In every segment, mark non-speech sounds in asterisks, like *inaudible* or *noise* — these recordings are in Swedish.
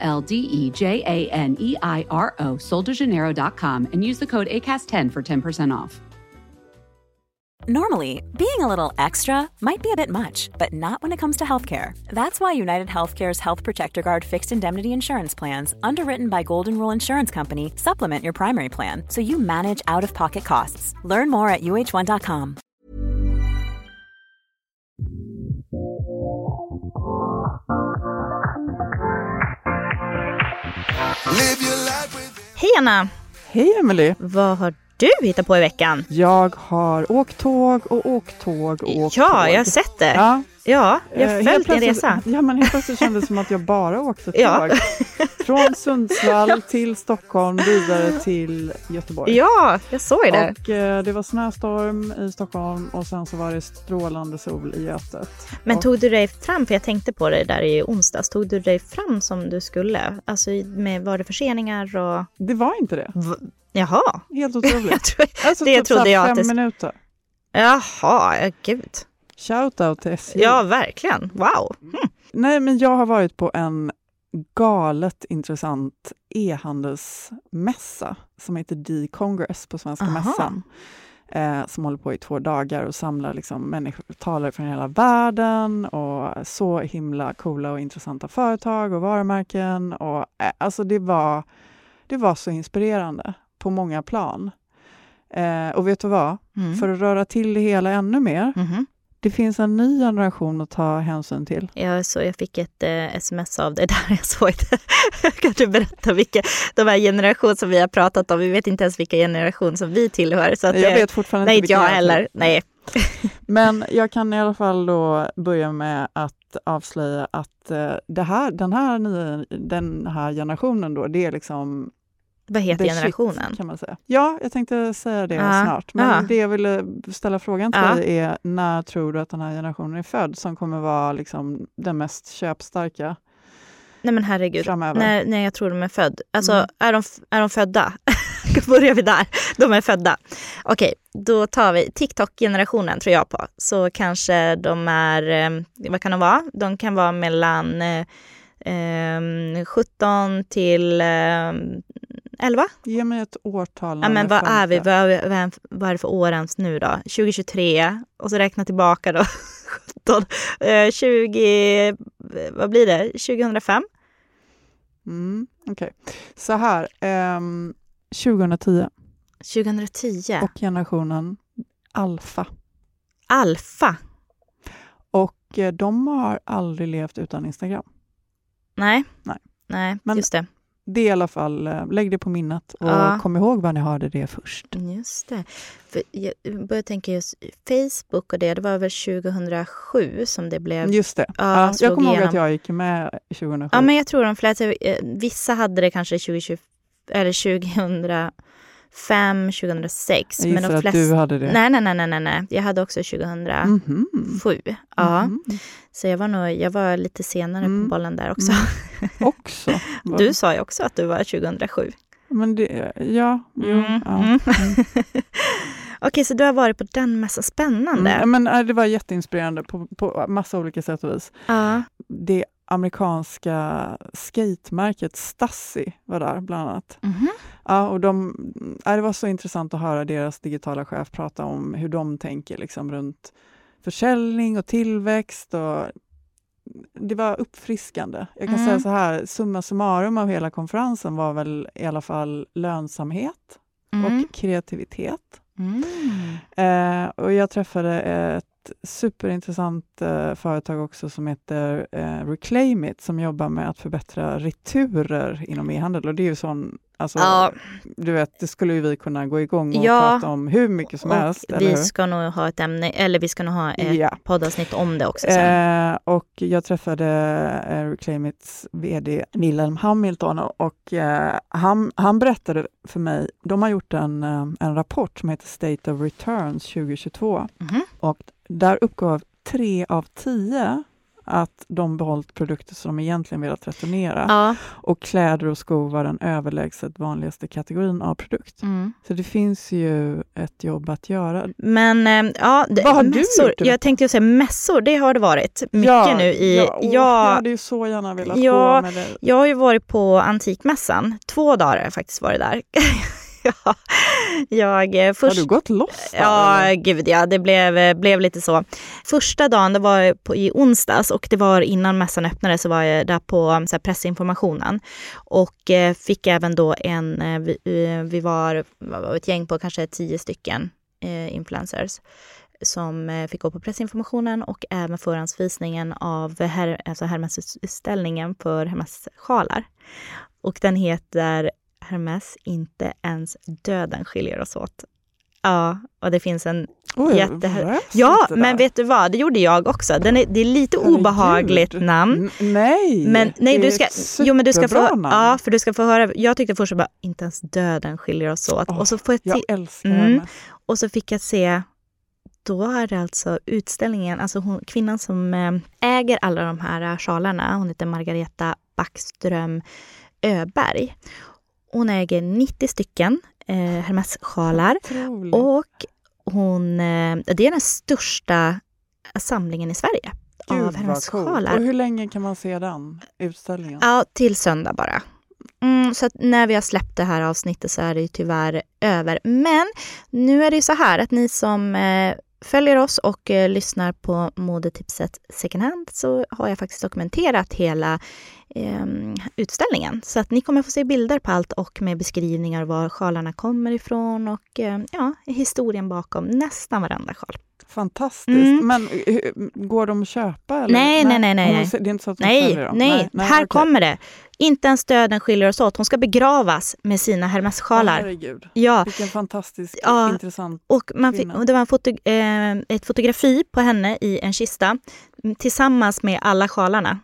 L D E J A N E I R O, soldejaneiro.com, and use the code ACAST10 for 10% off. Normally, being a little extra might be a bit much, but not when it comes to healthcare. That's why United Healthcare's Health Protector Guard fixed indemnity insurance plans, underwritten by Golden Rule Insurance Company, supplement your primary plan so you manage out of pocket costs. Learn more at uh1.com. Hej Anna! Hej Emily! Vad har du hittat på i veckan? Jag har åkt tåg och åkt tåg och åkt Ja, tåg. jag har sett det. Ja, Ja, jag har eh, följt din resa. Ja, men helt plötsligt kändes det som att jag bara åkte tåg. Ja. Från *laughs* Sundsvall till Stockholm, vidare till Göteborg. Ja, jag såg det. Och eh, det var snöstorm i Stockholm och sen så var det strålande sol i Götet. Men tog du dig fram, för jag tänkte på det där i onsdags, tog du dig fram som du skulle? Alltså med, var det förseningar och... Det var inte det. Jaha. Helt otroligt. *laughs* Jag tror, Alltså, det typ trodde jag fem att det... minuter. Jaha, ja, gud. Shoutout till SJ. Ja, verkligen. Wow. Mm. Nej, men jag har varit på en galet intressant e-handelsmässa som heter D-Congress på Svenska Aha. mässan. Eh, som håller på i två dagar och samlar liksom människor, talare från hela världen och så himla coola och intressanta företag och varumärken. Och, eh, alltså det var, det var så inspirerande på många plan. Eh, och vet du vad? Mm. För att röra till det hela ännu mer, Mhm. Det finns en ny generation att ta hänsyn till. Jag, så jag fick ett eh, sms av dig *laughs* där jag såg det. kan du berätta vilka de här generationer som vi har pratat om? Vi vet inte ens vilka generation som vi tillhör. Så att jag vet fortfarande nej, inte jag heller. Nej. *laughs* Men jag kan i alla fall då börja med att avslöja att eh, det här, den, här nya, den här generationen då, det är liksom Vad heter the shit, generationen? kan man säga. Ja, jag tänkte säga det Ja, snart. Men ja. det jag ville ställa frågan till Ja. dig är, när tror du att den här generationen är född som kommer vara liksom den mest köpstarka Nej men herregud. framöver? När, när jag tror de är född. Alltså, Mm. är, de, är de födda? *laughs* Börjar vi där? De är födda. Okej, då tar vi TikTok-generationen tror jag på. Så kanske de är, eh, vad kan de vara? De kan vara mellan eh, eh, 17 till eh, 11. Ge mig ett årtal. Ja, men vad är vi? Vad, är- vad, vad är det för år ens nu då? 2023 och så räkna tillbaka då. *laughs* 17, eh, 20, vad blir det? 2005? Mm, Okej, så här. ehm, 2010 2010. och generationen alfa. Alfa? Och eh, de har aldrig levt utan Instagram. Nej. Nej. Nej, Men- just det. Det är i alla fall, eh, lägg det på minnet och Ja. kom ihåg var ni hörde det först. Just det. För jag börjar tänka just Facebook och det, det var väl 2007 som det blev. Just det. Ja, Ja, jag kommer ihåg att jag gick med 2007. Ja, men jag tror de flesta, eh, vissa hade det kanske 2020, eller 2005, 2006. jag men de att flesta, du hade det. Nej, nej, nej, nej, nej. Jag hade också 2007. Mhm. Ja, Mhm. så jag var nog, jag var lite senare Mm. på bollen där också. Mm. *laughs* Också. Du sa ju också att du var 2007. Men det, ja, jo, Mm, ja. mm. Mm. *laughs* Okej, så du har varit på den mässan. Spännande. Mm, men, äh, det var jätteinspirerande på, på massa olika sätt och vis. Ja. Det amerikanska skatemärket Stasi var där bland annat. Mhm. Ja, och de, ja, det var så intressant att höra deras digitala chef prata om hur de tänker liksom, runt försäljning och tillväxt. Och det var uppfriskande. Jag kan Mm. säga så här, summa summarum av hela konferensen var väl i alla fall lönsamhet Mm. och kreativitet. Mm. Eh, och jag träffade ett superintressant eh, företag också som heter eh, Reclaim It som jobbar med att förbättra returer inom e-handel. Och det är ju sån, alltså, Ja. du vet, det skulle ju vi kunna gå igång och Ja. prata om hur mycket som helst. Vi ska nog ha ett ämne, eller vi ska nog ha ett Ja. poddavsnitt om det också. Eh, och jag träffade eh, Reclaim Its VD Wilhelm Hamilton och, eh, han, han berättade för mig, de har gjort en, eh, en rapport som heter State of Returns 2022 Mhm. och där uppgav tre av tio att de behållit produkter som de egentligen velat returnera. Ja. Och kläder och skor var den överlägset vanligaste kategorin av produkt. Mm. Så det finns ju ett jobb att göra. Men eh, ja, Vad har du mässor, gjort i jag tänkte ju säga mässor, det har det varit mycket nu i... Ja, åh, ja, jag hade ju så gärna velat Ja, gå med det. Jag har ju varit på Antikmässan. Två dagar har jag faktiskt varit där. *laughs* *laughs* ja, jag, eh, Har först, du gått loss där, Ja, eller? gud ja, det blev, eh, blev lite så. Första dagen, det var på, i onsdags och det var innan mässan öppnade så var jag där på um, så här, pressinformationen och eh, fick även då en, eh, vi, vi var, var ett gäng på kanske tio stycken eh, influencers som fick gå på pressinformationen och även förhandsvisningen av her, alltså Hermes-utställningen för Hermes-sjalar. Och den heter Hermes, inte ens döden skiljer oss åt. Ja, och det finns en Oj, jätte- Ja, men vet du vad? Det gjorde jag också. Den är, det är lite Herregud. obehagligt namn. N- nej, Men nej, det du är ska, ett jo, men du ska få, namn. ja, för du ska få höra. Jag tyckte först bara, inte ens döden skiljer oss åt. Åh, och, så får jag Jag älskar Mm. henne. och så fick jag se, då är det alltså utställningen, alltså hon, kvinnan som eh, äger alla de här eh, sjalarna, hon heter Margareta Backström Öberg. Hon äger 90 stycken eh, Hermes-sjalar och hon, eh, det är den största samlingen i Sverige Gud, av vad hennes coolt. sjalar. Och hur länge kan man se den utställningen? Ja, till söndag bara. Mm, så när vi har släppt det här avsnittet så är det ju tyvärr över. Men nu är det ju så här att ni som eh, följer oss och eh, lyssnar på modetipset second hand så har jag faktiskt dokumenterat hela eh, utställningen. Så att ni kommer få se bilder på allt och med beskrivningar var sjalarna kommer ifrån och eh, ja, historien bakom nästan varenda sjal. Fantastiskt. Mm. Men hur- går de att köpa? Eller? Nej, nej, nej, nej, nej. Det är inte så att hon Nej, säljer dem? nej, här okej. kommer det. Inte ens döden skiljer oss åt. Hon ska begravas med sina Hermes-sjalar. herregud. Ja, Vilken fantastisk, Ja. intressant... och, man fick, och det var en foto, eh, ett fotografi på henne i en kista mm, tillsammans med alla sjalarna.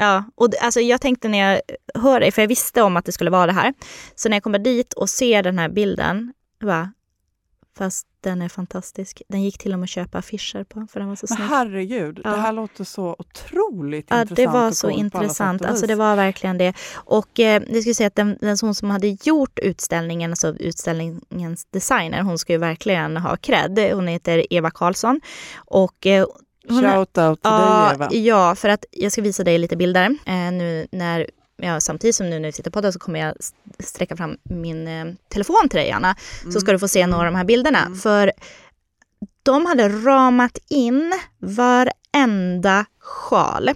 Ja, och alltså jag tänkte när jag hör det, för jag visste om att det skulle vara det här. Så när jag kommer dit och ser den här bilden, bara, fast den är fantastisk. Den gick till och med att köpa affischer på, för den var så Men snygg. herregud, Ja. det här låter så otroligt Ja, intressant det var så intressant. Alltså det var verkligen det. Och eh, det skulle säga att den, den hon som hade gjort utställningen, alltså utställningens designer, hon ska ju verkligen ha cred. Hon heter Eva Karlsson. Och eh, hon Shout out till ja, dig Eva. ja, för att jag ska visa dig lite bilder. Eh, nu när Ja, samtidigt som nu när vi sitter på det så kommer jag sträcka fram min eh, telefon till dig, Anna. Så ska du få se några av de här bilderna. För de hade ramat in varenda sjal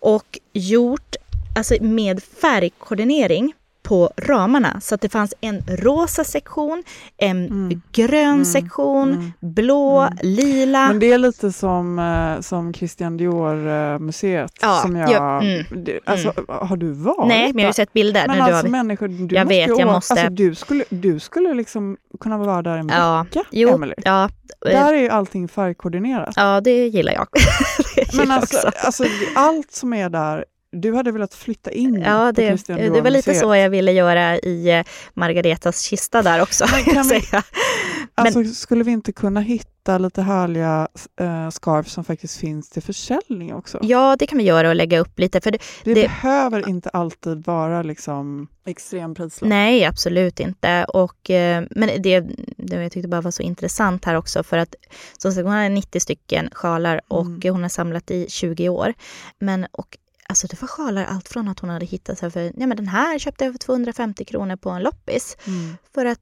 och gjort alltså med färgkoordinering på ramarna. Så att det fanns en rosa sektion, en Mm. grön sektion, blå, lila. Men det är lite som, eh, som Christian Dior-museet. Ja, som jag, ja, mm, det, alltså, Har du varit Nej, men jag har ju sett bilder. Men när du alltså har... människor, du Jag måste vet, jag måste. Alltså, du skulle, du skulle liksom kunna vara där en Ja, vecka, jo, Emily. ja, eh, Där är ju allting färgkoordinerat. ja, det gillar jag. *laughs* det gillar Men jag alltså, också. alltså, allt som är där, du hade velat flytta in Ja, det, det var lite så jag ville göra i eh, Margaretas kista där också. Men *laughs* vi- säga. Alltså, skulle vi inte kunna hitta lite härliga äh, scarf som faktiskt finns till försäljning också? Ja, det kan vi göra och lägga upp lite. För det, det, det- behöver inte alltid vara liksom extremprislapp. nej, absolut inte. Och, eh, men det, det jag tyckte bara var så intressant här också för att som sagt, hon har 90 stycken sjalar och Mm. hon har samlat i 20 år. Men och Alltså det var sjalar allt från att hon hade hittat så för, ja men den här köpte jag för 250 kronor på en loppis. Mm. För att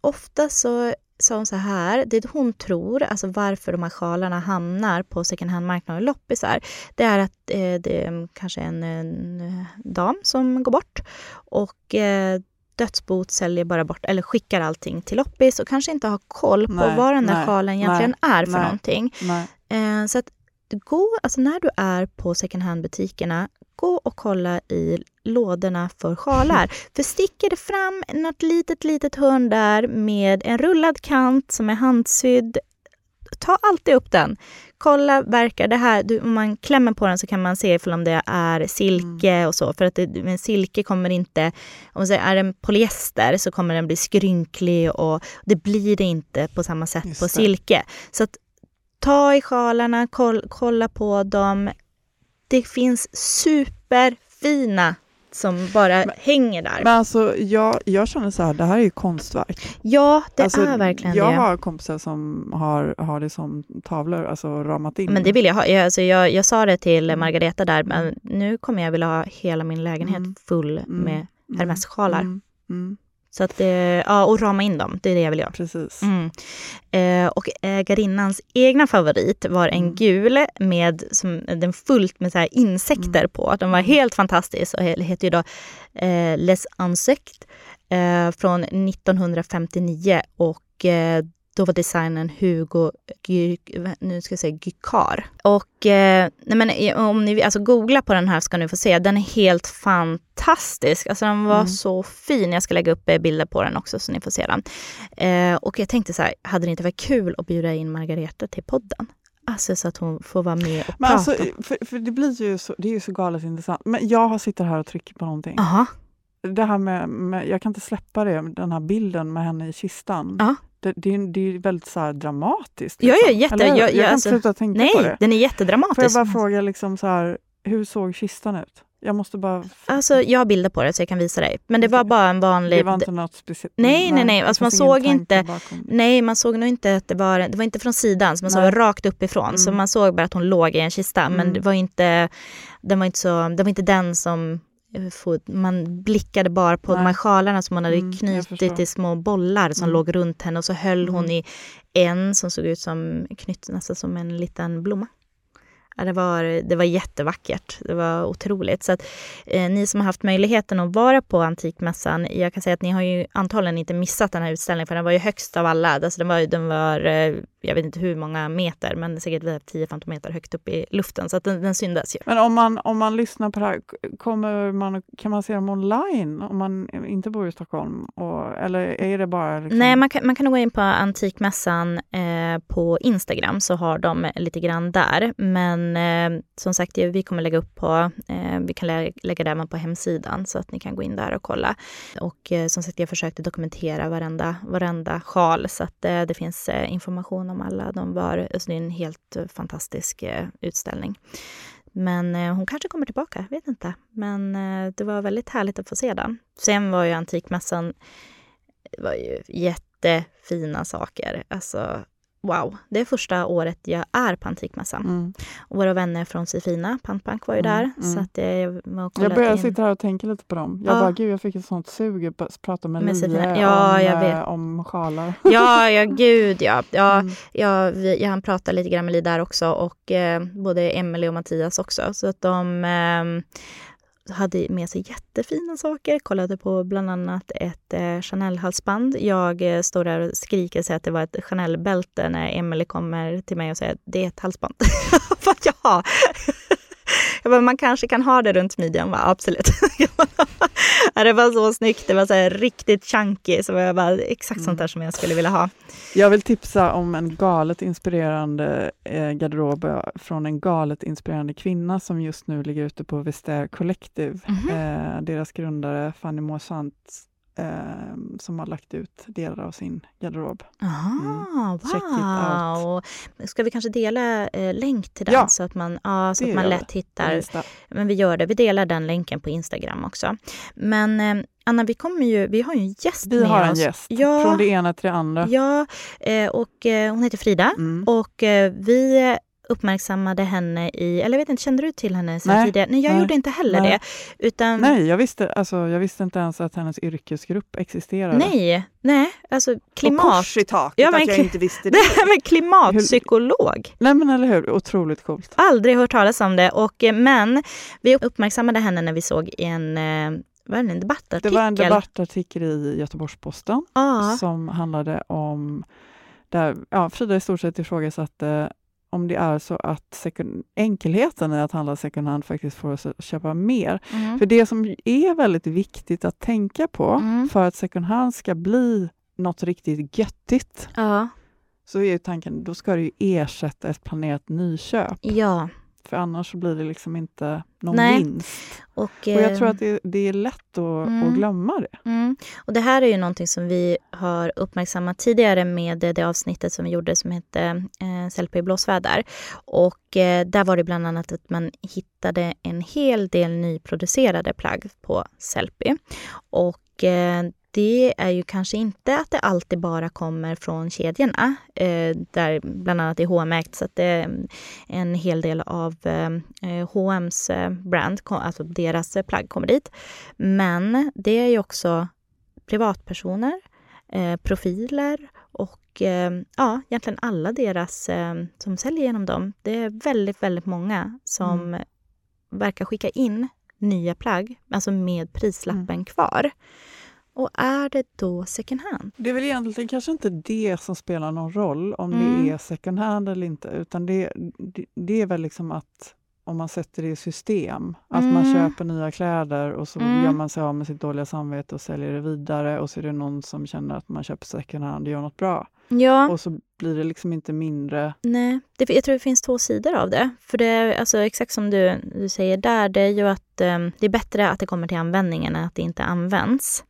ofta så sa hon så här, det hon tror, alltså varför de här sjalarna hamnar på second hand-marknaden och loppisar, det är att eh, det är kanske en, en dam som går bort och eh, dödsbot säljer bara bort, eller skickar allting till loppis och kanske inte har koll på Nej, vad den där nej, sjalen egentligen är för nej. någonting. Nej. Eh, så att gå, alltså när du är på second hand-butikerna, gå och kolla i lådorna för sjalar. *laughs* För sticker det fram något litet, litet hörn där med en rullad kant som är handsydd, ta alltid upp den. Kolla, verkar det här, du, om man klämmer på den så kan man se om det är silke och så. För att det, men silke kommer inte, om man säger är den polyester så kommer den bli skrynklig och det blir det inte på samma sätt Just på det. silke. Så att ta i sjalarna, koll, kolla på dem. Det finns superfina som bara hänger där. Men alltså, jag, jag känner så här, det här är ju konstverk. ja, det alltså, är verkligen jag det. har kompisar som har, har det som tavlor, alltså ramat in. Men det vill jag ha. Jag, alltså jag, jag sa det till. Margareta där, men nu kommer jag vilja ha hela min lägenhet Mm. full Mm. med Hermes-sjalar. Mm, Så att det, ja, och rama in dem, det är det jag vill göra. precis. Mm. Eh, och ägarinnans egna favorit var en Mm. gul med som, den fullt med så här insekter Mm. på. Den var helt fantastisk och he- heter ju då eh, Les Insectes eh, från 1959 och eh, då var designern Hugo nu ska jag säga Gykar. Och eh, nej men, eh, om ni alltså googla på den här ska ni få se. Den är helt fantastisk. Alltså den var Mm. så fin. Jag ska lägga upp eh, bilder på den också så ni får se den. Eh, och jag tänkte så här, hade det inte varit kul att bjuda in Margareta till podden? Alltså så att hon får vara med och Men prata. alltså, för, för det blir ju så, det är ju så galet intressant. Men jag har sitter här och trycker på någonting. Jaha, Det här med, med, jag kan inte släppa det, den här bilden med henne i kistan. Ja. Det, det, är- det är väldigt så dramatiskt. Ja, ja, liksom. jätte- Eller hur? jag- jag, jag- kan alltså- inte sluta tänka nej, på det. den är Får jag jättedramatisk. bara fråga, liksom så här, hur såg kistan ut? Jag måste bara... Alltså jag har bilder på det så jag kan visa dig. Men det var bara en vanlig... det var inte något speciellt? Nej, nej, nej, alltså man såg inte- bakom. Nej, man såg nog inte att det var, det var inte från sidan, så man Nej. såg rakt uppifrån. Så Mm. man såg bara att hon låg i en kista, men Mm. det var inte, den var inte så, det var inte den som eh, får- man blickade bara på Nej. sjalarna som hon hade Mm, knutit i små bollar som Mm. låg runt henne och så höll hon Mm. i en som såg ut som knytt, nästan som en liten blomma. Ja, det, var, det var jättevackert. Det var otroligt. Så att, eh, ni som har haft möjligheten att vara på Antikmässan, jag kan säga att ni har ju antagligen inte missat den här utställningen, för den var ju högst av alla. Alltså den var, den var eh, jag vet inte hur många meter, men säkert 10-15 meter högt upp i luften. Så att den, den syndas ju. Men om man, om man lyssnar på det här, kommer man, kan man se dem online om man inte bor i Stockholm? Och, eller är det bara... Liksom, Nej, man kan, man kan gå in på Antikmässan eh, på Instagram så har de lite grann där. Men eh, som sagt, vi kommer lägga upp på, eh, vi kan lä lägga det även på hemsidan så att ni kan gå in där och kolla. Och eh, som sagt, jag försökte dokumentera varenda, varenda sjal så att eh, det finns eh, information om alla. De var, alltså det är en helt eh, fantastisk eh, utställning. Men eh, hon kanske kommer tillbaka, jag vet inte. Men det var väldigt härligt att få se den. Sen var ju Antikmässan det var ju jättefina saker. Alltså, wow. Det är första året jag är på Antikmässan. Mm. Och våra vänner från Sifina, Pantbank, var ju Mm, där. mm. Så att jag var och Jag börjar in. sitta här och tänka lite på dem. Jag Ja. bara, gud, jag fick ett sånt sug att prata med, Med Lie. Ja, om, jag eh, vet. om sjalar. Ja, ja, gud ja. ja Mm. jag, vi, jag hann prata lite grann med Li där också och eh, både Emelie och Mattias också. Så att de eh, hade med sig jättefina saker. Kollade på bland annat ett eh, Chanel-halsband. Jag eh, står där och skriker och säger att det var ett Chanel-bälte när Emelie kommer till mig och säger att det är ett halsband. *laughs* Vad ja! *laughs* Jag bara, man kanske kan ha det runt midjan. Va? Absolut. *laughs* det var så snyggt. Det var så riktigt chunky. Så jag bara, exakt sånt där som jag skulle vilja ha. Jag vill tipsa om en galet inspirerande eh, garderob eh, från en galet inspirerande kvinna som just nu ligger ute på Vestair Collective. Mhm. Eh, deras grundare Fanny Moissant eh, som har lagt ut delar av sin garderob. Aha, it wow. Ska vi kanske dela eh, länk till den Ja, så att man, ja, så att man lätt hittar. Men vi gör det. Vi delar den länken på Instagram också. Men eh, Anna, vi, kommer ju, vi har ju en gäst Vi med har en oss. gäst, Ja. från det ena till det andra. Ja, eh, och eh, hon heter Frida. Mm. Och eh, vi uppmärksammade henne i, eller jag vet inte, kände du till henne Nej, tidigare? Nej, jag nej, gjorde inte heller nej. det. Utan, Nej, jag visste, alltså, jag visste inte ens att hennes yrkesgrupp existerade. nej, nej, alltså Och klimat... kors i taket, Ja, men att jag inte visste *laughs* Det det. med klimatpsykolog. Nej men eller hur, otroligt coolt. Aldrig hört talas om det. Och, eh, men vi uppmärksammade henne när vi såg en, eh, vad är det, en Det debattartikel. var en debattartikel i Göteborgs-Posten Ja, som handlade om, där ja, Frida i stort sett ifrågasatte om det är så att second, enkelheten i att handla second hand faktiskt får oss att köpa mer. mm. För det som är väldigt viktigt att tänka på Mm. för att second hand ska bli något riktigt göttigt ja, så är ju tanken, då ska det ju ersätta ett planerat nyköp. ja. För annars så blir det liksom inte någon Nej. vinst. Och, Och jag tror eh, att det, det är lätt att, Mm. att glömma det. Mm. Och det här är ju någonting som vi har uppmärksammat tidigare med det, det avsnittet som vi gjorde som hette eh, Sellpy i blåsväder. Och eh, där var det bland annat att man hittade en hel del nyproducerade plagg på Sellpy. Och eh, det är ju kanske inte att det alltid bara kommer från kedjorna, eh, där bland annat är H&M ägt, så att det är en hel del av eh, H&M's eh, brand, ko- alltså deras eh, plagg kommer dit. Men det är ju också privatpersoner, eh, profiler och eh, ja, egentligen alla deras eh, som säljer genom dem. Det är väldigt, väldigt många som verkar skicka in nya plagg, alltså med prislappen kvar. Och är det då second hand? Det är väl egentligen kanske inte det som spelar någon roll om Mm. det är second hand eller inte, utan det, det, det är väl liksom att om man sätter det i system, att man Mm. köper nya kläder och så Mm. gör man sig av med sitt dåliga samvete och säljer det vidare och så är det någon som känner att man köper second hand och gör något bra. Ja, Och så blir det liksom inte mindre nej. Det, jag tror det finns två sidor av det. För det är alltså exakt som du, du säger där, det är ju att eh, det är bättre att det kommer till användning än att det inte används.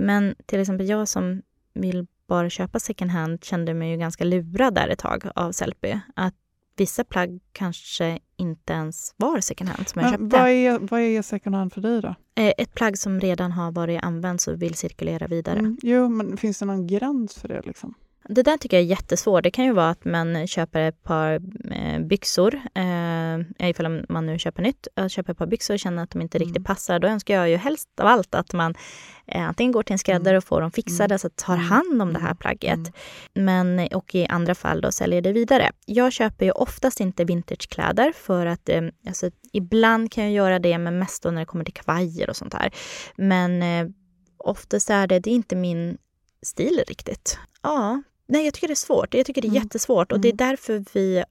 Men till exempel jag som vill bara köpa second hand kände mig ju ganska lurad där ett tag av Sellpy. Att vissa plagg kanske inte ens var second hand som jag Men köpte. vad är, vad är second hand för dig då? Eh, Ett plagg som redan har varit använt och vill cirkulera vidare. Mm, jo, men finns det någon gräns för det? Liksom? Det där tycker jag är jättesvårt. Det kan ju vara att man köper ett par eh, byxor, eh, ifall man nu köper nytt, jag köper ett par byxor och känner att de inte Mm. riktigt passar. Då önskar jag ju helst av allt att man eh, antingen går till en skräddare och får dem fixade, så att tar Mm. hand om det här plagget. Men, och i andra fall då säljer det vidare. Jag köper ju oftast inte vintagekläder för att eh, alltså, ibland kan jag göra det, men mest då när det kommer till kavajer och sånt där. Men eh, oftast är det, det är inte min stil riktigt. Ja, nej jag tycker det är svårt. Jag tycker det är Mm. jättesvårt och det är därför vi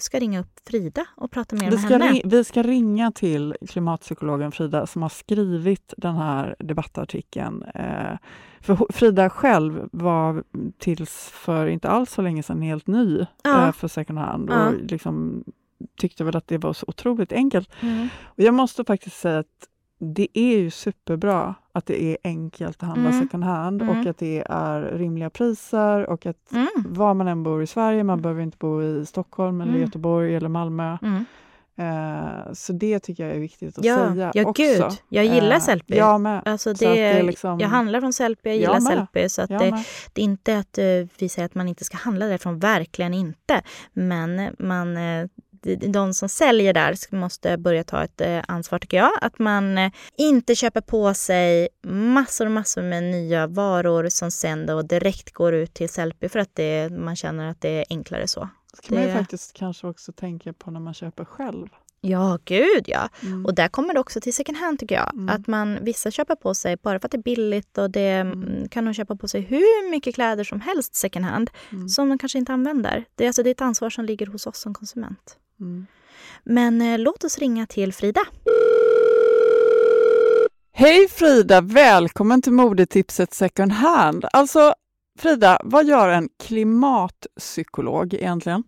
ska ringa upp Frida och prata mer Vi med henne. ri- vi ska ringa till klimatpsykologen Frida som har skrivit den här debattartikeln. Eh, för Frida själv var tills för inte alls så länge sedan helt ny Ja. eh, för second hand Ja. och liksom tyckte väl att det var så otroligt enkelt. Mm. Och jag måste faktiskt säga att det är ju superbra att det är enkelt att handla Mm. second hand Mm. och att det är rimliga priser och att Mm. var man än bor i Sverige, man behöver inte bo i Stockholm eller Mm. Göteborg eller Malmö. Mm. Eh, så det tycker jag är viktigt att Ja, säga ja också. gud. Jag gillar Eh, Sellpy. Jag med. Alltså det, det är liksom- Jag handlar från Sellpy, jag gillar. Sellpy. Så att det, det är inte att eh, vi säger att man inte ska handla därifrån, verkligen inte. Men man, eh, de, som säljer där måste börja ta ett eh, ansvar tycker jag. Att man eh, inte köper på sig massor och massor med nya varor som sen då direkt går ut till Sellpy för att det, man känner att det är enklare så. ska man ju det- faktiskt kanske också tänka på när man köper själv. Ja, gud ja. Mm. Och där kommer det också till second hand tycker jag. Mm. Att man, vissa köper på sig bara för att det är billigt och det Mm. kan de köpa på sig hur mycket kläder som helst second hand Mm. som de kanske inte använder. Det är, alltså, det är ett ansvar som ligger hos oss som konsument. Mm. Men eh, låt oss ringa till Frida. Hej Frida! Välkommen till modetipset second hand. Alltså Frida, vad gör en klimatpsykolog egentligen?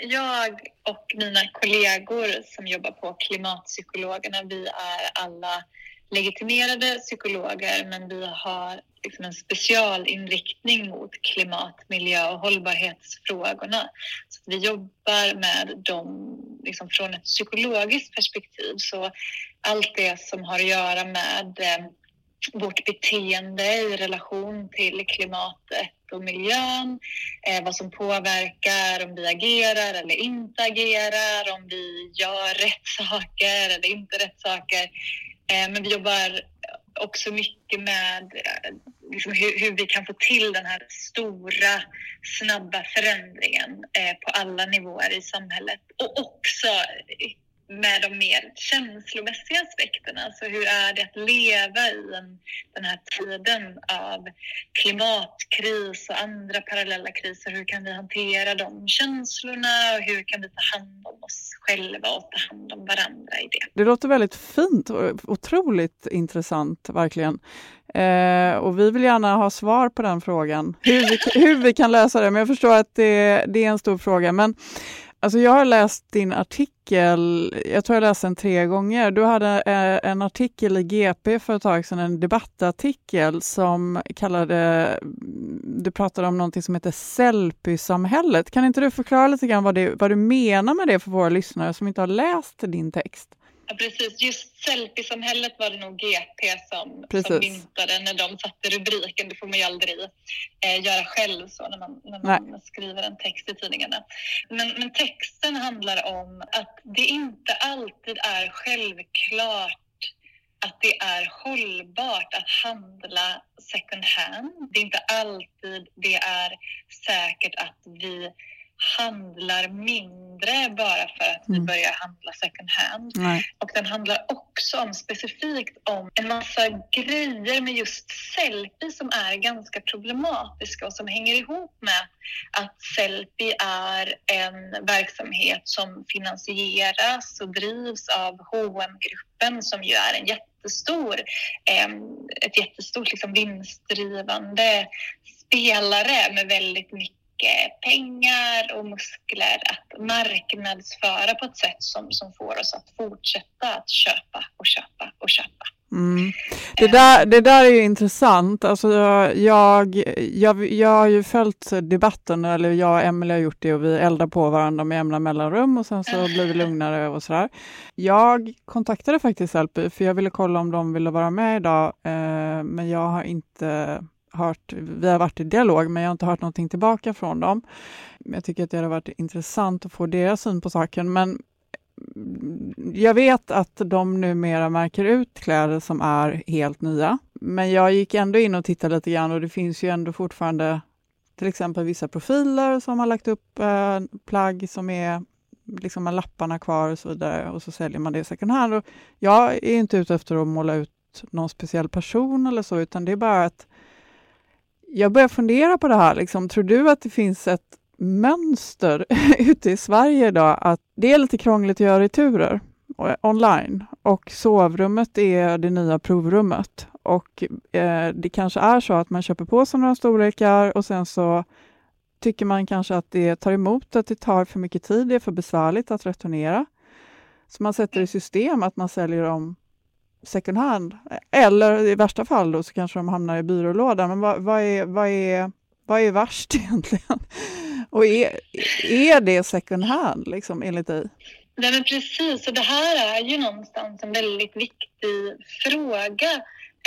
Jag och mina kollegor som jobbar på Klimatpsykologerna, vi är alla legitimerade psykologer men vi har liksom en specialinriktning mot klimat, miljö och hållbarhetsfrågorna. Så att vi jobbar med dem liksom från ett psykologiskt perspektiv. Så allt det som har att göra med eh, vårt beteende i relation till klimatet och miljön, eh, vad som påverkar om vi agerar eller inte agerar, om vi gör rätt saker eller inte rätt saker. Eh, men vi jobbar också mycket med eh, liksom hur, hur, vi kan få till den här stora, snabba förändringen eh, på alla nivåer i samhället. Och också med de mer känslomässiga aspekterna. Alltså hur är det att leva i en, den här tiden av klimatkris och andra parallella kriser? Hur kan vi hantera de känslorna och hur kan vi ta hand om oss själva och ta hand om varandra i det? Det låter väldigt fint och otroligt intressant, verkligen. Eh, och vi vill gärna ha svar på den frågan, hur vi, hur vi kan lösa det. Men jag förstår att det, det är en stor fråga. Men Alltså jag har läst din artikel, jag tror jag läste den tre gånger. Du hade eh, en artikel i GP för ett tag sedan, en debattartikel som kallade, mm, du pratade om någonting som heter selfie-samhället. Kan inte du förklara lite grann vad, det, vad du menar med det för våra lyssnare som inte har läst din text? Ja, precis. Just selfie-samhället var det nog GP som, som myntade när de satte rubriken. Det får man ju aldrig eh, göra själv så när man, när man skriver en text i tidningarna. Men, men texten handlar om att det inte alltid är självklart att det är hållbart att handla second hand. Det är inte alltid det är säkert att vi handlar mindre bara för att vi mm. börjar handla second hand. Nej. Och den handlar också om specifikt om en massa grejer med just selfie som är ganska problematiska och som hänger ihop med att Sellpy är en verksamhet som finansieras och drivs av hm gruppen som ju är en jättestor, ett jättestort liksom vinstdrivande spelare med väldigt mycket pengar och muskler att marknadsföra på ett sätt som, som får oss att fortsätta att köpa och köpa och köpa. Mm. Det, där, det där är ju intressant. Alltså jag, jag, jag har ju följt debatten, eller jag och Emelie har gjort det och vi eldar på varandra med jämna mellanrum och sen så blir det lugnare och sådär. Jag kontaktade faktiskt Sellpy för jag ville kolla om de ville vara med idag, eh, men jag har inte hört, vi har varit i dialog, men jag har inte hört någonting tillbaka från dem. Jag tycker att det hade varit intressant att få deras syn på saken, men jag vet att de numera märker ut kläder som är helt nya. Men jag gick ändå in och tittade lite grann och det finns ju ändå fortfarande till exempel vissa profiler som har lagt upp eh, plagg som är liksom med lapparna kvar och så vidare och så säljer man det second hand. Och jag är inte ute efter att måla ut någon speciell person eller så, utan det är bara att jag börjar fundera på det här. Liksom. Tror du att det finns ett mönster *laughs* ute i Sverige idag att det är lite krångligt att göra returer eh, online och sovrummet är det nya provrummet. Och eh, det kanske är så att man köper på sig några storlekar och sen så tycker man kanske att det tar emot, att det tar för mycket tid, det är för besvärligt att returnera. Så man sätter i system att man säljer dem second hand. Eller i värsta fall då så kanske de hamnar i byrålådan. Men vad, vad, är, vad, är, vad är värst *laughs* egentligen? Och är, är det second hand liksom, enligt dig? Nej, men precis, och det här är ju någonstans en väldigt viktig fråga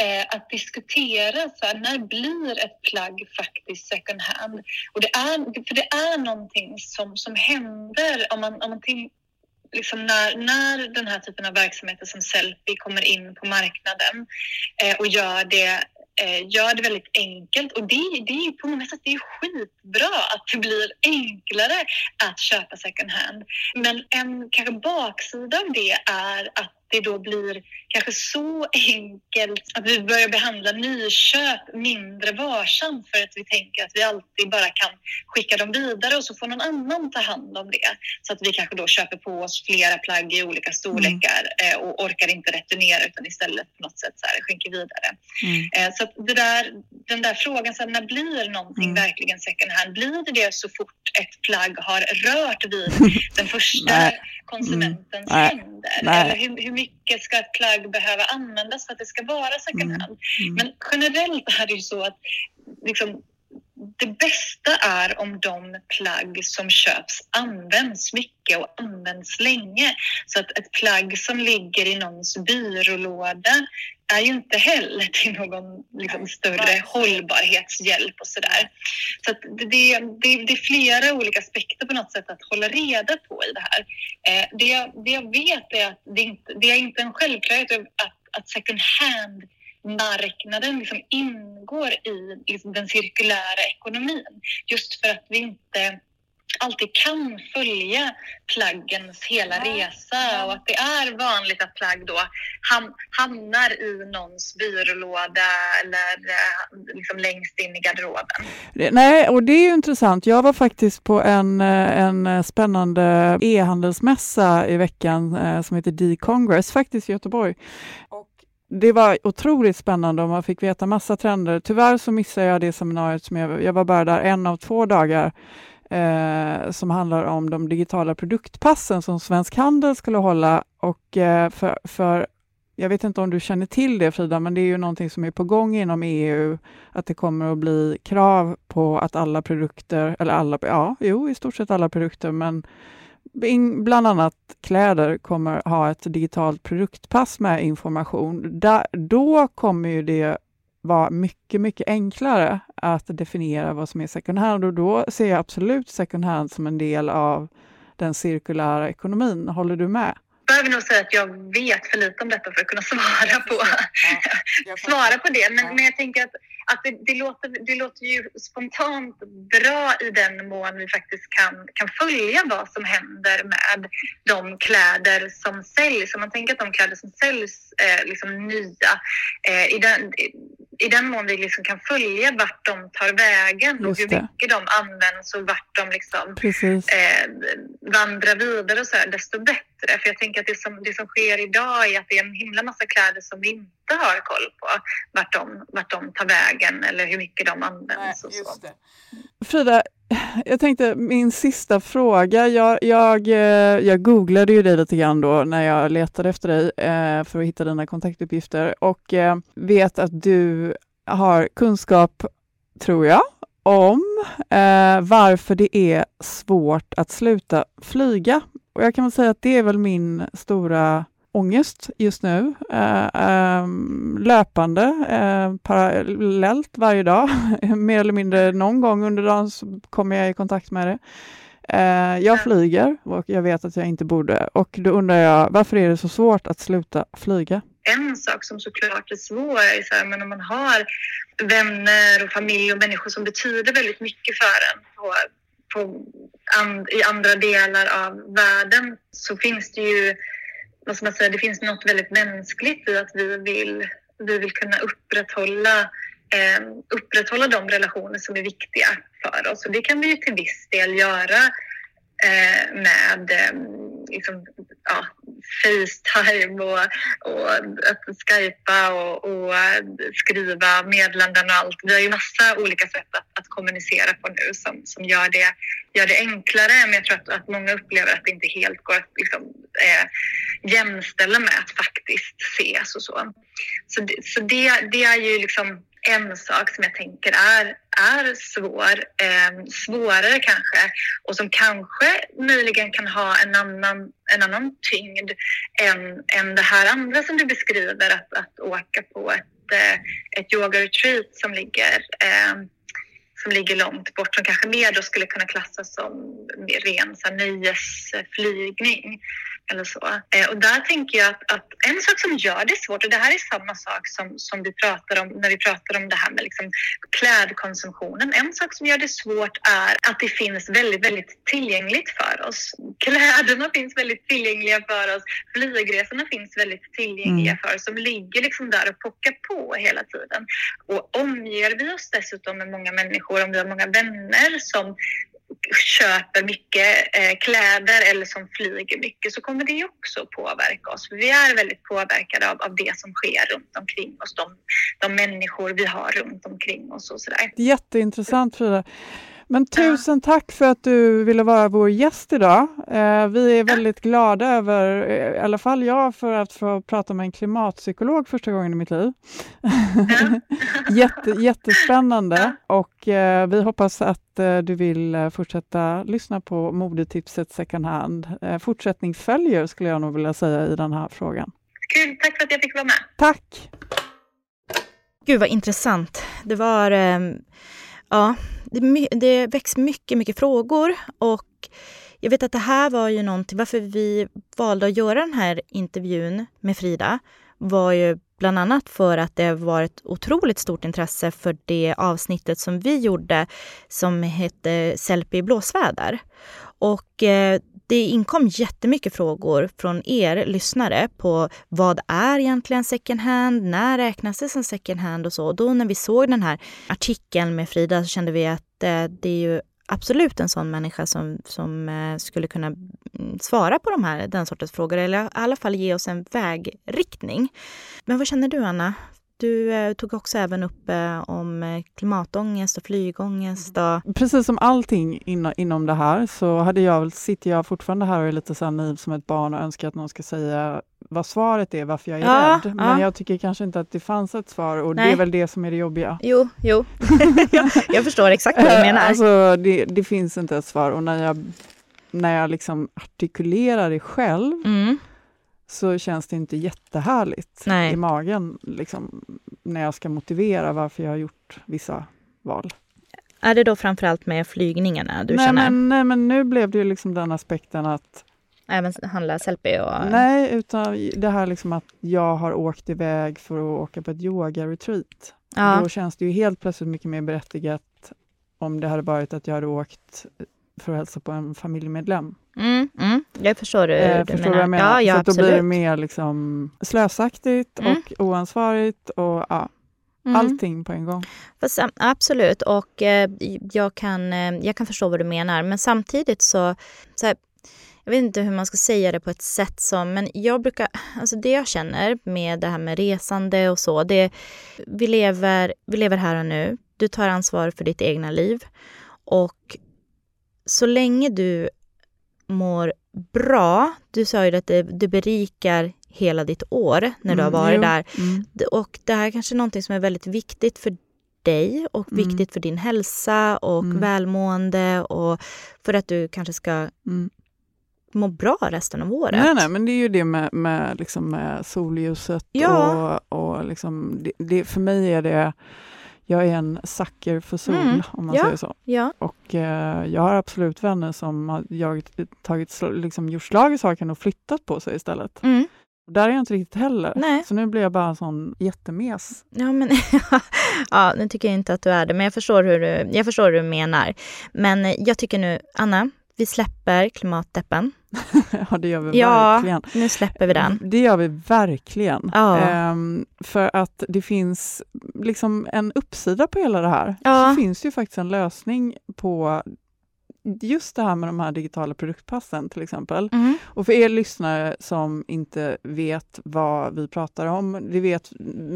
eh, att diskutera. Så här, när blir ett plagg faktiskt second hand? Och det är, för det är någonting som, som händer om man, om man till, liksom när, när den här typen av verksamheter som Sellpy kommer in på marknaden eh, och gör det eh, gör det väldigt enkelt och det, det är på många sätt det är skitbra att det blir enklare att köpa second hand. Men en kanske baksida av det är att det då blir kanske så enkelt att vi börjar behandla nyköp mindre varsamt för att vi tänker att vi alltid bara kan skicka dem vidare och så får någon annan ta hand om det. Så att vi kanske då köper på oss flera plagg i olika storlekar mm. och orkar inte returnera utan istället på något sätt så här, skänker vidare. Mm. Eh, så det där, den där frågan, så här, när blir någonting mm. verkligen second hand? Blir det det så fort ett plagg har rört vid *laughs* den första konsumentens mm. händer? Eller hur, hur mycket ska ett plagg behöva användas för att det ska vara second mm. hand? Mm. Men generellt är det ju så att liksom, det bästa är om de plagg som köps används mycket och används länge. Så att ett plagg som ligger i någons byrålåda är ju inte heller *laughs* till någon liksom, större hållbarhetshjälp och sådär. Så att det, det, det är flera olika aspekter på något sätt att hålla reda på i det här. Eh, det, det jag vet är att det, inte, det är inte en självklarhet att, att second hand marknaden liksom ingår i liksom den cirkulära ekonomin. Just för att vi inte alltid kan följa plaggens hela resa och att det är vanligt att plagg då ham hamnar i någons byrålåda eller eh, liksom längst in i garderoben. Nej, och det är ju intressant. Jag var faktiskt på en, eh, en spännande e-handelsmässa i veckan eh, som heter D-Congress, faktiskt i Göteborg. Och det var otroligt spännande och man fick veta massa trender. Tyvärr så missade jag det seminariet som jag, jag var bara där en av två dagar eh, som handlar om de digitala produktpassen som Svensk Handel skulle hålla och eh, för, för jag vet inte om du känner till det Frida, men det är ju någonting som är på gång inom EU, att det kommer att bli krav på att alla produkter, eller alla, ja, jo, i stort sett alla produkter, men bland annat kläder kommer ha ett digitalt produktpass med information. Där, då kommer ju det vara mycket, mycket enklare att definiera vad som är second hand och då ser jag absolut second hand som en del av den cirkulära ekonomin. Håller du med? Jag behöver nog säga att jag vet för lite om detta för att kunna svara på, ja, *laughs* svara på det. Men, ja. men jag tänker att att det, det, låter, det låter ju spontant bra i den mån vi faktiskt kan, kan följa vad som händer med de kläder som säljs. Om man tänker att de kläder som säljs är liksom nya, eh, i, den, i den mån vi liksom kan följa vart de tar vägen och hur mycket de används och vart de liksom, eh, vandrar vidare och så här, desto bättre. För jag tänker att det som, det som sker idag är att det är en himla massa kläder som vi inte har koll på vart de, vart de tar vägen eller hur mycket de används. Nej, och så. Frida, jag tänkte min sista fråga. Jag, jag, eh, jag googlade ju dig lite grann då när jag letade efter dig eh, för att hitta dina kontaktuppgifter och eh, vet att du har kunskap, tror jag, om eh, varför det är svårt att sluta flyga. Och jag kan väl säga att det är väl min stora ångest just nu, eh, eh, löpande, parallellt varje dag. *laughs* Mer eller mindre någon gång under dagen kommer jag i kontakt med det. Eh, jag flyger och jag vet att jag inte borde. Och då undrar jag, varför är det så svårt att sluta flyga? En sak som såklart är svår är så här, men om man har vänner och familj och människor som betyder väldigt mycket för en på, på and, i andra delar av världen så finns det ju vad ska man säga, det finns något väldigt mänskligt i att vi vill, vi vill kunna upprätthålla, eh, upprätthålla de relationer som är viktiga för oss. Och det kan vi ju till viss del göra eh, med eh, liksom, ja, Facetime och, och att skypa och, och, skriva meddelanden och allt. Vi har ju massa olika sätt att, att kommunicera på nu som, som gör, det, gör det enklare. Men jag tror att, att många upplever att det inte helt går att liksom, eh, jämställa med att faktiskt ses och så. Så, det, så det, det är ju liksom en sak som jag tänker är, är svår, eh, svårare kanske och som kanske möjligen kan ha en annan, en annan tyngd än, än det här andra som du beskriver, att, att åka på ett, eh, ett yoga-retreat som ligger eh, som ligger långt bort, som kanske mer då skulle kunna klassas som ren så nöjesflygning eller så. Eh, och där tänker jag att, att, en sak som gör det svårt, och det här är samma sak som, som vi pratar om när vi pratar om det här med liksom klädkonsumtionen. En sak som gör det svårt är att det finns väldigt, väldigt tillgängligt för oss. Kläderna finns väldigt tillgängliga för oss. Flygresorna finns väldigt tillgängliga mm. för oss. De ligger liksom där och pockar på hela tiden. Och omger vi oss dessutom med många människor, om vi har många vänner som köper mycket eh, kläder eller som flyger mycket så kommer det också påverka oss. För vi är väldigt påverkade av, av det som sker runt omkring oss, de, de människor vi har runt omkring oss och sådär. Jätteintressant Frida. Men tusen tack för att du ville vara vår gäst idag. Eh, vi är väldigt glada över, eh, i alla fall jag, för att få prata med en klimatpsykolog första gången i mitt liv. *laughs* Jätte, jättespännande och eh, vi hoppas att eh, du vill eh, fortsätta lyssna på modetipset second hand. Eh, fortsättning följer skulle jag nog vilja säga i den här frågan. Kul, tack för att jag fick vara med. Tack! Gud vad intressant. Det var, eh, ja, det, det väcks mycket, mycket frågor och jag vet att det här var ju någonting, varför vi valde att göra den här intervjun med Frida var ju bland annat för att det var ett otroligt stort intresse för det avsnittet som vi gjorde som hette Selfie i blåsväder. Och eh, det inkom jättemycket frågor från er lyssnare på vad är egentligen second hand? När räknas det som second hand och så? Och då när vi såg den här artikeln med Frida så kände vi att eh, det är ju absolut en sån människa som, som eh, skulle kunna mm, svara på de här, den sortens frågor eller i alla fall ge oss en vägriktning. Men vad känner du Anna? Du eh, tog också även upp eh, om eh, klimatångest och flygångest. Och, Precis som allting inom, inom det här så hade jag, väl- sitter jag fortfarande här och är lite så här naiv som ett barn och önskar att någon ska säga vad svaret är, varför jag är Ja, rädd. ja. Men jag tycker kanske inte att det fanns ett svar och det Nej. är väl det som är det jobbiga. jo, jo. *laughs* jag, jag förstår exakt vad du menar. Alltså, det, det finns inte ett svar och när jag, när jag liksom artikulerar det själv Mm. Så känns det inte jättehärligt Nej. i magen liksom, när jag ska motivera varför jag har gjort vissa val. Är det då framförallt med flygningarna du nej, känner? men, nej, men nu blev det ju liksom den aspekten att Även handla selfie och... Nej, utan det här liksom att jag har åkt iväg för att åka på ett yoga-retreat. Ja. Då känns det ju helt plötsligt mycket mer berättigat om det hade varit att jag hade åkt för att hälsa på en familjemedlem. Mm, mm. Jag förstår hur Eh, du förstår menar. vad jag menar? Ja, ja så att då absolut. blir det mer liksom slösaktigt Mm. och oansvarigt och ja, Mm. allting på en gång. Fast, absolut, och eh, jag, kan, eh, jag kan förstå vad du menar. Men samtidigt så, så här, jag vet inte hur man ska säga det på ett sätt som, men jag brukar, alltså det jag känner med det här med resande och så, det vi lever, vi lever här och nu. Du tar ansvar för ditt egna liv och så länge du mår bra, du sa ju att det, du berikar hela ditt år när du har Mm, varit jo. där. Mm. Och det här är kanske är någonting som är väldigt viktigt för dig och Mm. viktigt för din hälsa och Mm. välmående och för att du kanske ska Mm. må bra resten av året. Nej, nej, men det är ju det med, med, liksom med solljuset Ja. och, och liksom, det, det, för mig är det, jag är en sucker för sol Mm, om man ja. säger så. Ja, Och eh, jag har absolut vänner som har jag, tagit, liksom, gjort slag i saken och flyttat på sig istället. mm. Där är jag inte riktigt heller. Nej. Så nu blir jag bara en sån jättemes. ja men *laughs* ja, nu tycker jag inte att du är det, men jag förstår hur du, jag förstår hur du menar. Men jag tycker nu, Anna, vi släpper klimatdeppen. *laughs* ja, det gör vi Ja, verkligen. nu släpper vi den. Det gör vi verkligen. Ja. Ehm, för att det finns liksom en uppsida på hela det här. Ja. Så finns det ju faktiskt en lösning på just det här med de här digitala produktpassen till exempel. Mm. Och för er lyssnare som inte vet vad vi pratar om, det vet,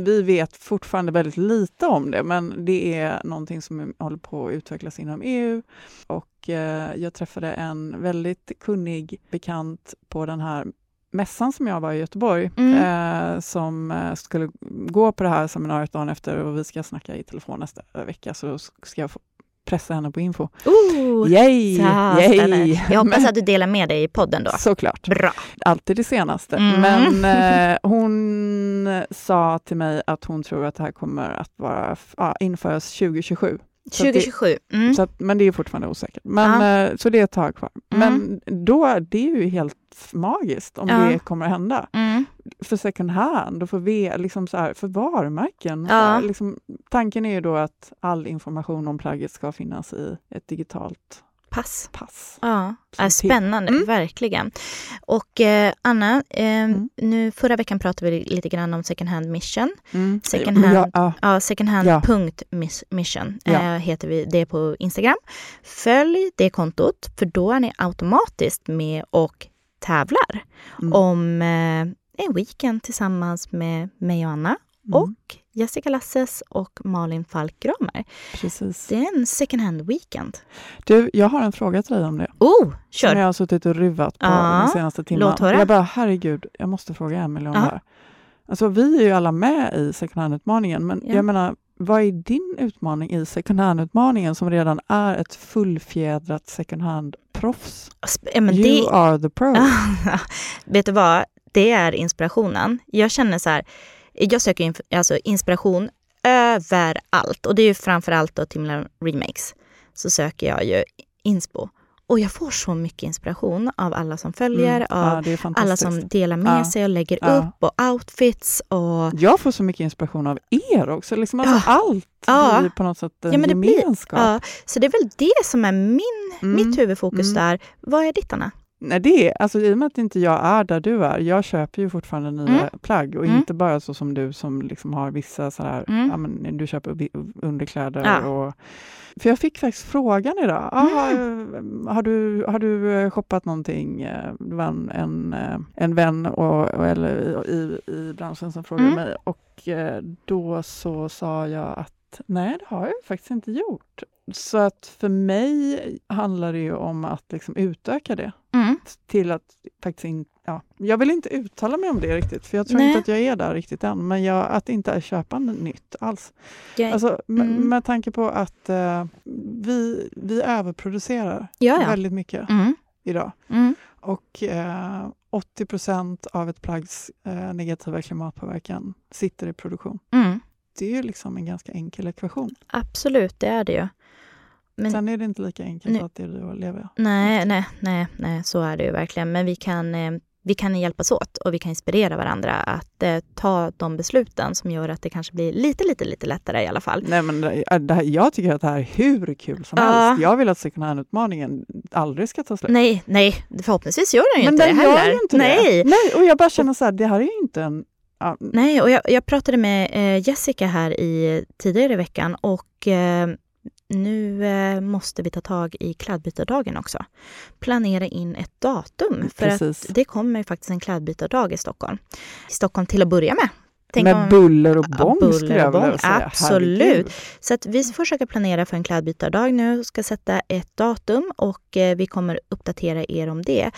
vi vet fortfarande väldigt lite om det, men det är någonting som håller på att utvecklas inom EU. Och eh, jag träffade en väldigt kunnig bekant på den här mässan som jag var i Göteborg, Mm. eh, som eh, skulle gå på det här seminariet dagen efter och vi ska snacka i telefon nästa vecka, så ska jag få pressa henne på info. Oh, Yay! Yay! Jag hoppas Men- att du delar med dig i podden då. Såklart Bra. alltid det senaste. Mm. Men *laughs* eh, hon sa till mig att hon tror att det här kommer att vara, ja, införas 2027. Så att det- 2027. Mm. Så att, men det är fortfarande osäkert. Men, eh, så det är ett tag kvar. Men då, det är ju helt magiskt om Ja. det kommer att hända. Mm. För second hand och för, v, liksom så här, för varumärken. Ja. Här, liksom, tanken är ju då att all information om plagget ska finnas i ett digitalt Pass. pass. Ja, är till- spännande, Mm. verkligen. Och eh, Anna, eh, Mm. nu, förra veckan pratade vi lite grann om second hand mission. Mm. Second hand. Ja, ja. Ja, secondhand.mission Ja. eh, heter vi det på Instagram. Följ det kontot, för då är ni automatiskt med och tävlar Mm. om eh, en weekend tillsammans med mig och Anna Mm. och Jessica Lasses och Malin Falk Gramer. Precis. Det är en second hand weekend. Du, jag har en fråga till dig om det. Oh, Som kör! jag har suttit och ruvat på Ja, den senaste timmen. låt höra. Jag bara, herregud, jag måste fråga Emelie om det här. Alltså, vi är ju alla med i second hand-utmaningen, men Ja. jag menar, vad är din utmaning i second hand-utmaningen som redan är ett fullfjädrat second hand-proffs? Ja, You det, are the pro. *laughs* vet du vad? Det är inspirationen. Jag känner så här, jag söker inf- alltså inspiration överallt. Och det är ju framförallt då Timlan Remakes. Så söker jag ju inspo. Och jag får så mycket inspiration av alla som följer, Mm. av Ja, alla som delar med Ja. sig och lägger Ja. upp och outfits och Jag får så mycket inspiration av er också. Liksom, alltså. Allt blir på något sätt en Ja, men det blir- gemenskap. Så det är väl det som är min, Mm. mitt huvudfokus Mm. där. Vad är ditt Anna? Nej, det är, alltså, I och med att inte jag är där du är, jag köper ju fortfarande nya Mm. plagg och Mm. inte bara så som du som liksom har vissa så här, Mm. ja, men, du köper underkläder. Ja. Och, för jag fick faktiskt frågan idag, Mm. "Ah, eh, har, du, har du eh, shoppat någonting? Eh, Det var en, en, eh, en vän och, och, eller i, i, branschen som frågade Mm. mig och eh, då så sa jag att nej, det har jag faktiskt inte gjort. Så att för mig handlar det ju om att liksom utöka det Mm. till att faktiskt inte... Ja, jag vill inte uttala mig om det riktigt, för jag tror Nej. inte att jag är där riktigt än. Men jag, att inte köpa nytt alls. Jag, Alltså, med, Mm. med tanke på att eh, vi, vi överproducerar ja, ja. väldigt mycket Mm. idag. Mm. Och eh, 80 procent av ett plaggs eh, negativa klimatpåverkan sitter i produktion. Mm. Det är ju liksom en ganska enkel ekvation. Absolut, det är det ju. Men, Sen är det inte lika enkelt Nej. att det är du att leva. nej, nej, nej, nej, så är det ju verkligen. Men vi kan, eh, vi kan hjälpas åt och vi kan inspirera varandra att eh, ta de besluten som gör att det kanske blir lite, lite, lite lättare i alla fall. Nej, men det, äh, det här, jag tycker att det här är hur kul som Ja. helst. Jag vill att second hand-utmaningen aldrig ska ta slut. Nej, nej, förhoppningsvis gör den ju men inte den det gör heller. ju inte nej. det. Nej, och jag bara känner så här, det här är ju inte en... Ja, Nej, och jag, jag pratade med eh, Jessica här i, tidigare i veckan och eh, nu eh, måste vi ta tag i klädbytardagen också. Planera in ett datum för Precis. att det kommer faktiskt en klädbytardag i Stockholm. I Stockholm till att börja med. Tänk med om- buller och bång buller skulle jag vilja säga. absolut. Herregud. Så att vi försöka planera för en klädbytardag nu, ska sätta ett datum och eh, vi kommer uppdatera er om det.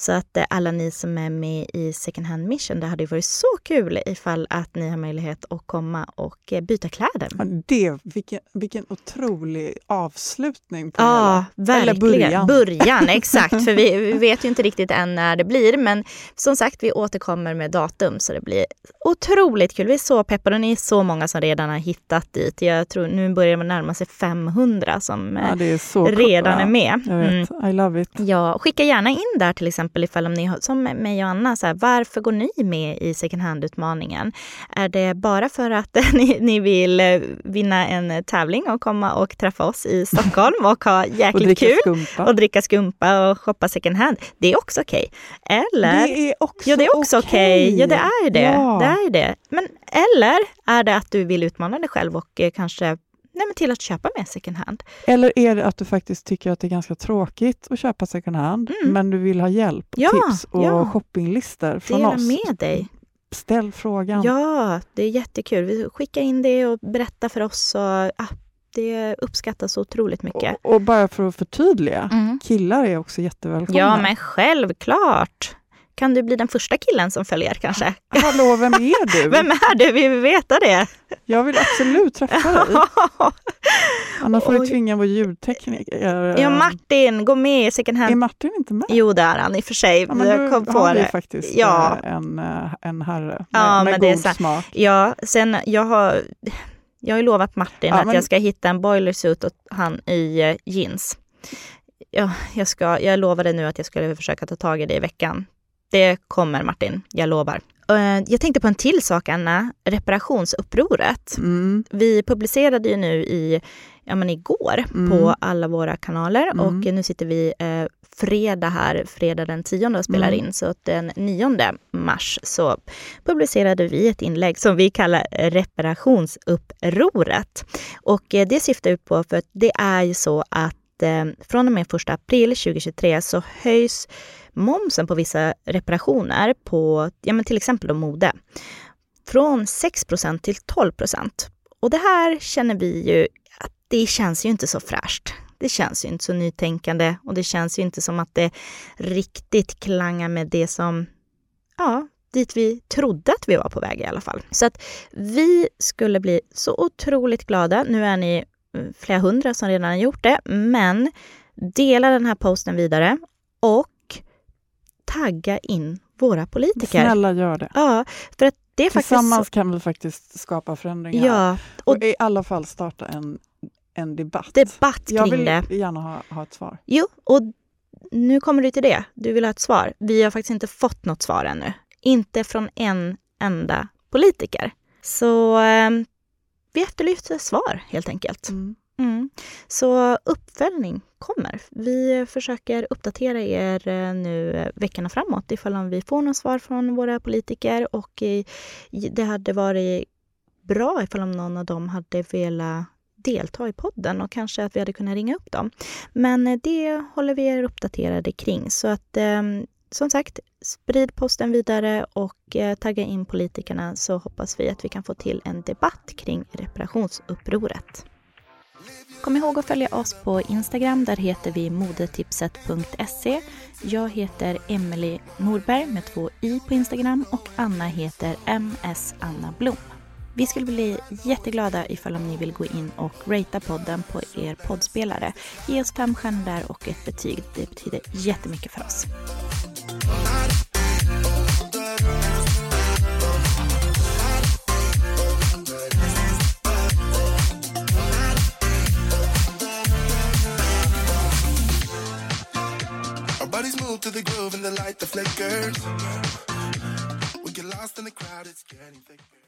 Så att eh, alla ni som är med i Second Hand Mission, det hade varit så kul ifall att ni har möjlighet att komma och eh, byta kläder. Ja, det, vilken, vilken otrolig avslutning på Ja, hela. Eller verkligen. början. exakt. För vi, *laughs* vi vet ju inte riktigt än när det blir. Men som sagt, vi återkommer med datum så det blir otroligt kul. Vi är så peppade och ni är så många som redan har hittat dit. Jag tror nu börjar det närma sig 500 som eh, Ja, är så redan ja, är med. Jag vet, I love it. Ja, skicka gärna in där till exempel ifall om ni som mig och Anna, så här, varför går ni med i second hand-utmaningen? Är det bara för att *laughs* ni, ni vill eh, vinna en tävling och komma och träffa oss i Stockholm och ha *laughs* Och jäkligt dricka kul? skumpa. Och dricka skumpa och shoppa second hand. Det är också okej. Eller? det är också Ja, det är också okej. Ja, det är det. Ja. det är det. Men eller är det att du vill utmana dig själv och eh, kanske nej, men till att köpa mer second hand? Eller är det att du faktiskt tycker att det är ganska tråkigt att köpa second hand, Mm. men du vill ha hjälp, och Ja, tips och ja. shoppinglistor från Dela oss? med dig. Ställ frågan. Ja, det är jättekul. Vi skickar in det och berätta för oss. Och, ah, det uppskattas otroligt mycket. och, och bara för att förtydliga, Mm. killar är också jättevälkomna. Ja, men självklart. Kan du bli den första killen som följer kanske? Hallå, vem är du? *laughs* Vem är du? Vi vill veta det. Jag vill absolut träffa dig. *laughs* Annars får Oj. tvinga vår ljudtekniker. ja, Martin, gå med i second Är hand. Martin inte med? Jo, det är han i och för sig. Ja, men jag kom på har det. faktiskt Ja. eh, en, eh, en herre med, Ja, med är god smak. Ja, sen jag har, jag har ju lovat Martin Ja, att men- jag ska hitta en boilersuit åt han i eh, jeans. Ja, jag, ska, jag lovade nu att jag skulle försöka ta tag i det i veckan. Det kommer Martin, jag lovar. Eh, Jag tänkte på en till sak, Anna. Reparationsupproret. Mm. Vi publicerade ju nu i, ja men igår Mm. på alla våra kanaler Mm. och nu sitter vi eh, fredag här, fredag den 10 och spelar Mm. in. Så den 9 mars så publicerade vi ett inlägg som vi kallar reparationsupproret. Och eh, det syftar ut på, för att det är ju så att eh, från och med 1 april 2023 så höjs momsen på vissa reparationer på ja, men till exempel mode. från 6% till 12% Och det här känner vi ju att det känns ju inte så fräscht. Det känns ju inte så nytänkande och det känns ju inte som att det riktigt klangar med det som, ja, dit vi trodde att vi var på väg i alla fall. Så att vi skulle bli så otroligt glada. Nu är ni mm, flera hundra som redan har gjort det, men dela den här posten vidare och tagga in våra politiker. Snälla gör det. Ja, för att det är Tillsammans faktiskt kan vi faktiskt skapa förändringar. Ja, och, och i alla fall starta en, en debatt. debatt kring Jag vill det. gärna ha, ha ett svar. Jo, och nu kommer du till det. Du vill ha ett svar. Vi har faktiskt inte fått något svar ännu. Inte från en enda politiker. Så eh, vi efterlyser svar helt enkelt. Mm. Mm. Så uppföljning kommer. Vi försöker uppdatera er eh, nu eh, veckorna framåt ifall om vi får något svar från våra politiker och det hade varit bra ifall om någon av dem hade velat delta i podden och kanske att vi hade kunnat ringa upp dem. Men eh, det håller vi er uppdaterade kring så att som sagt, sprid posten vidare och tagga in politikerna så hoppas vi att vi kan få till en debatt kring reparationsupproret. Kom ihåg att följa oss på Instagram. Där heter vi modetipset.se. Jag heter Emelie Norberg med två i på Instagram och Anna heter MS Anna Blom. Vi skulle bli jätteglada ifall om ni vill gå in och ratea podden på er poddspelare. Ge oss fem stjärnor där och ett betyg. Det betyder jättemycket för oss. To the groove and the light that flickers. We get lost in the crowd, it's getting thicker.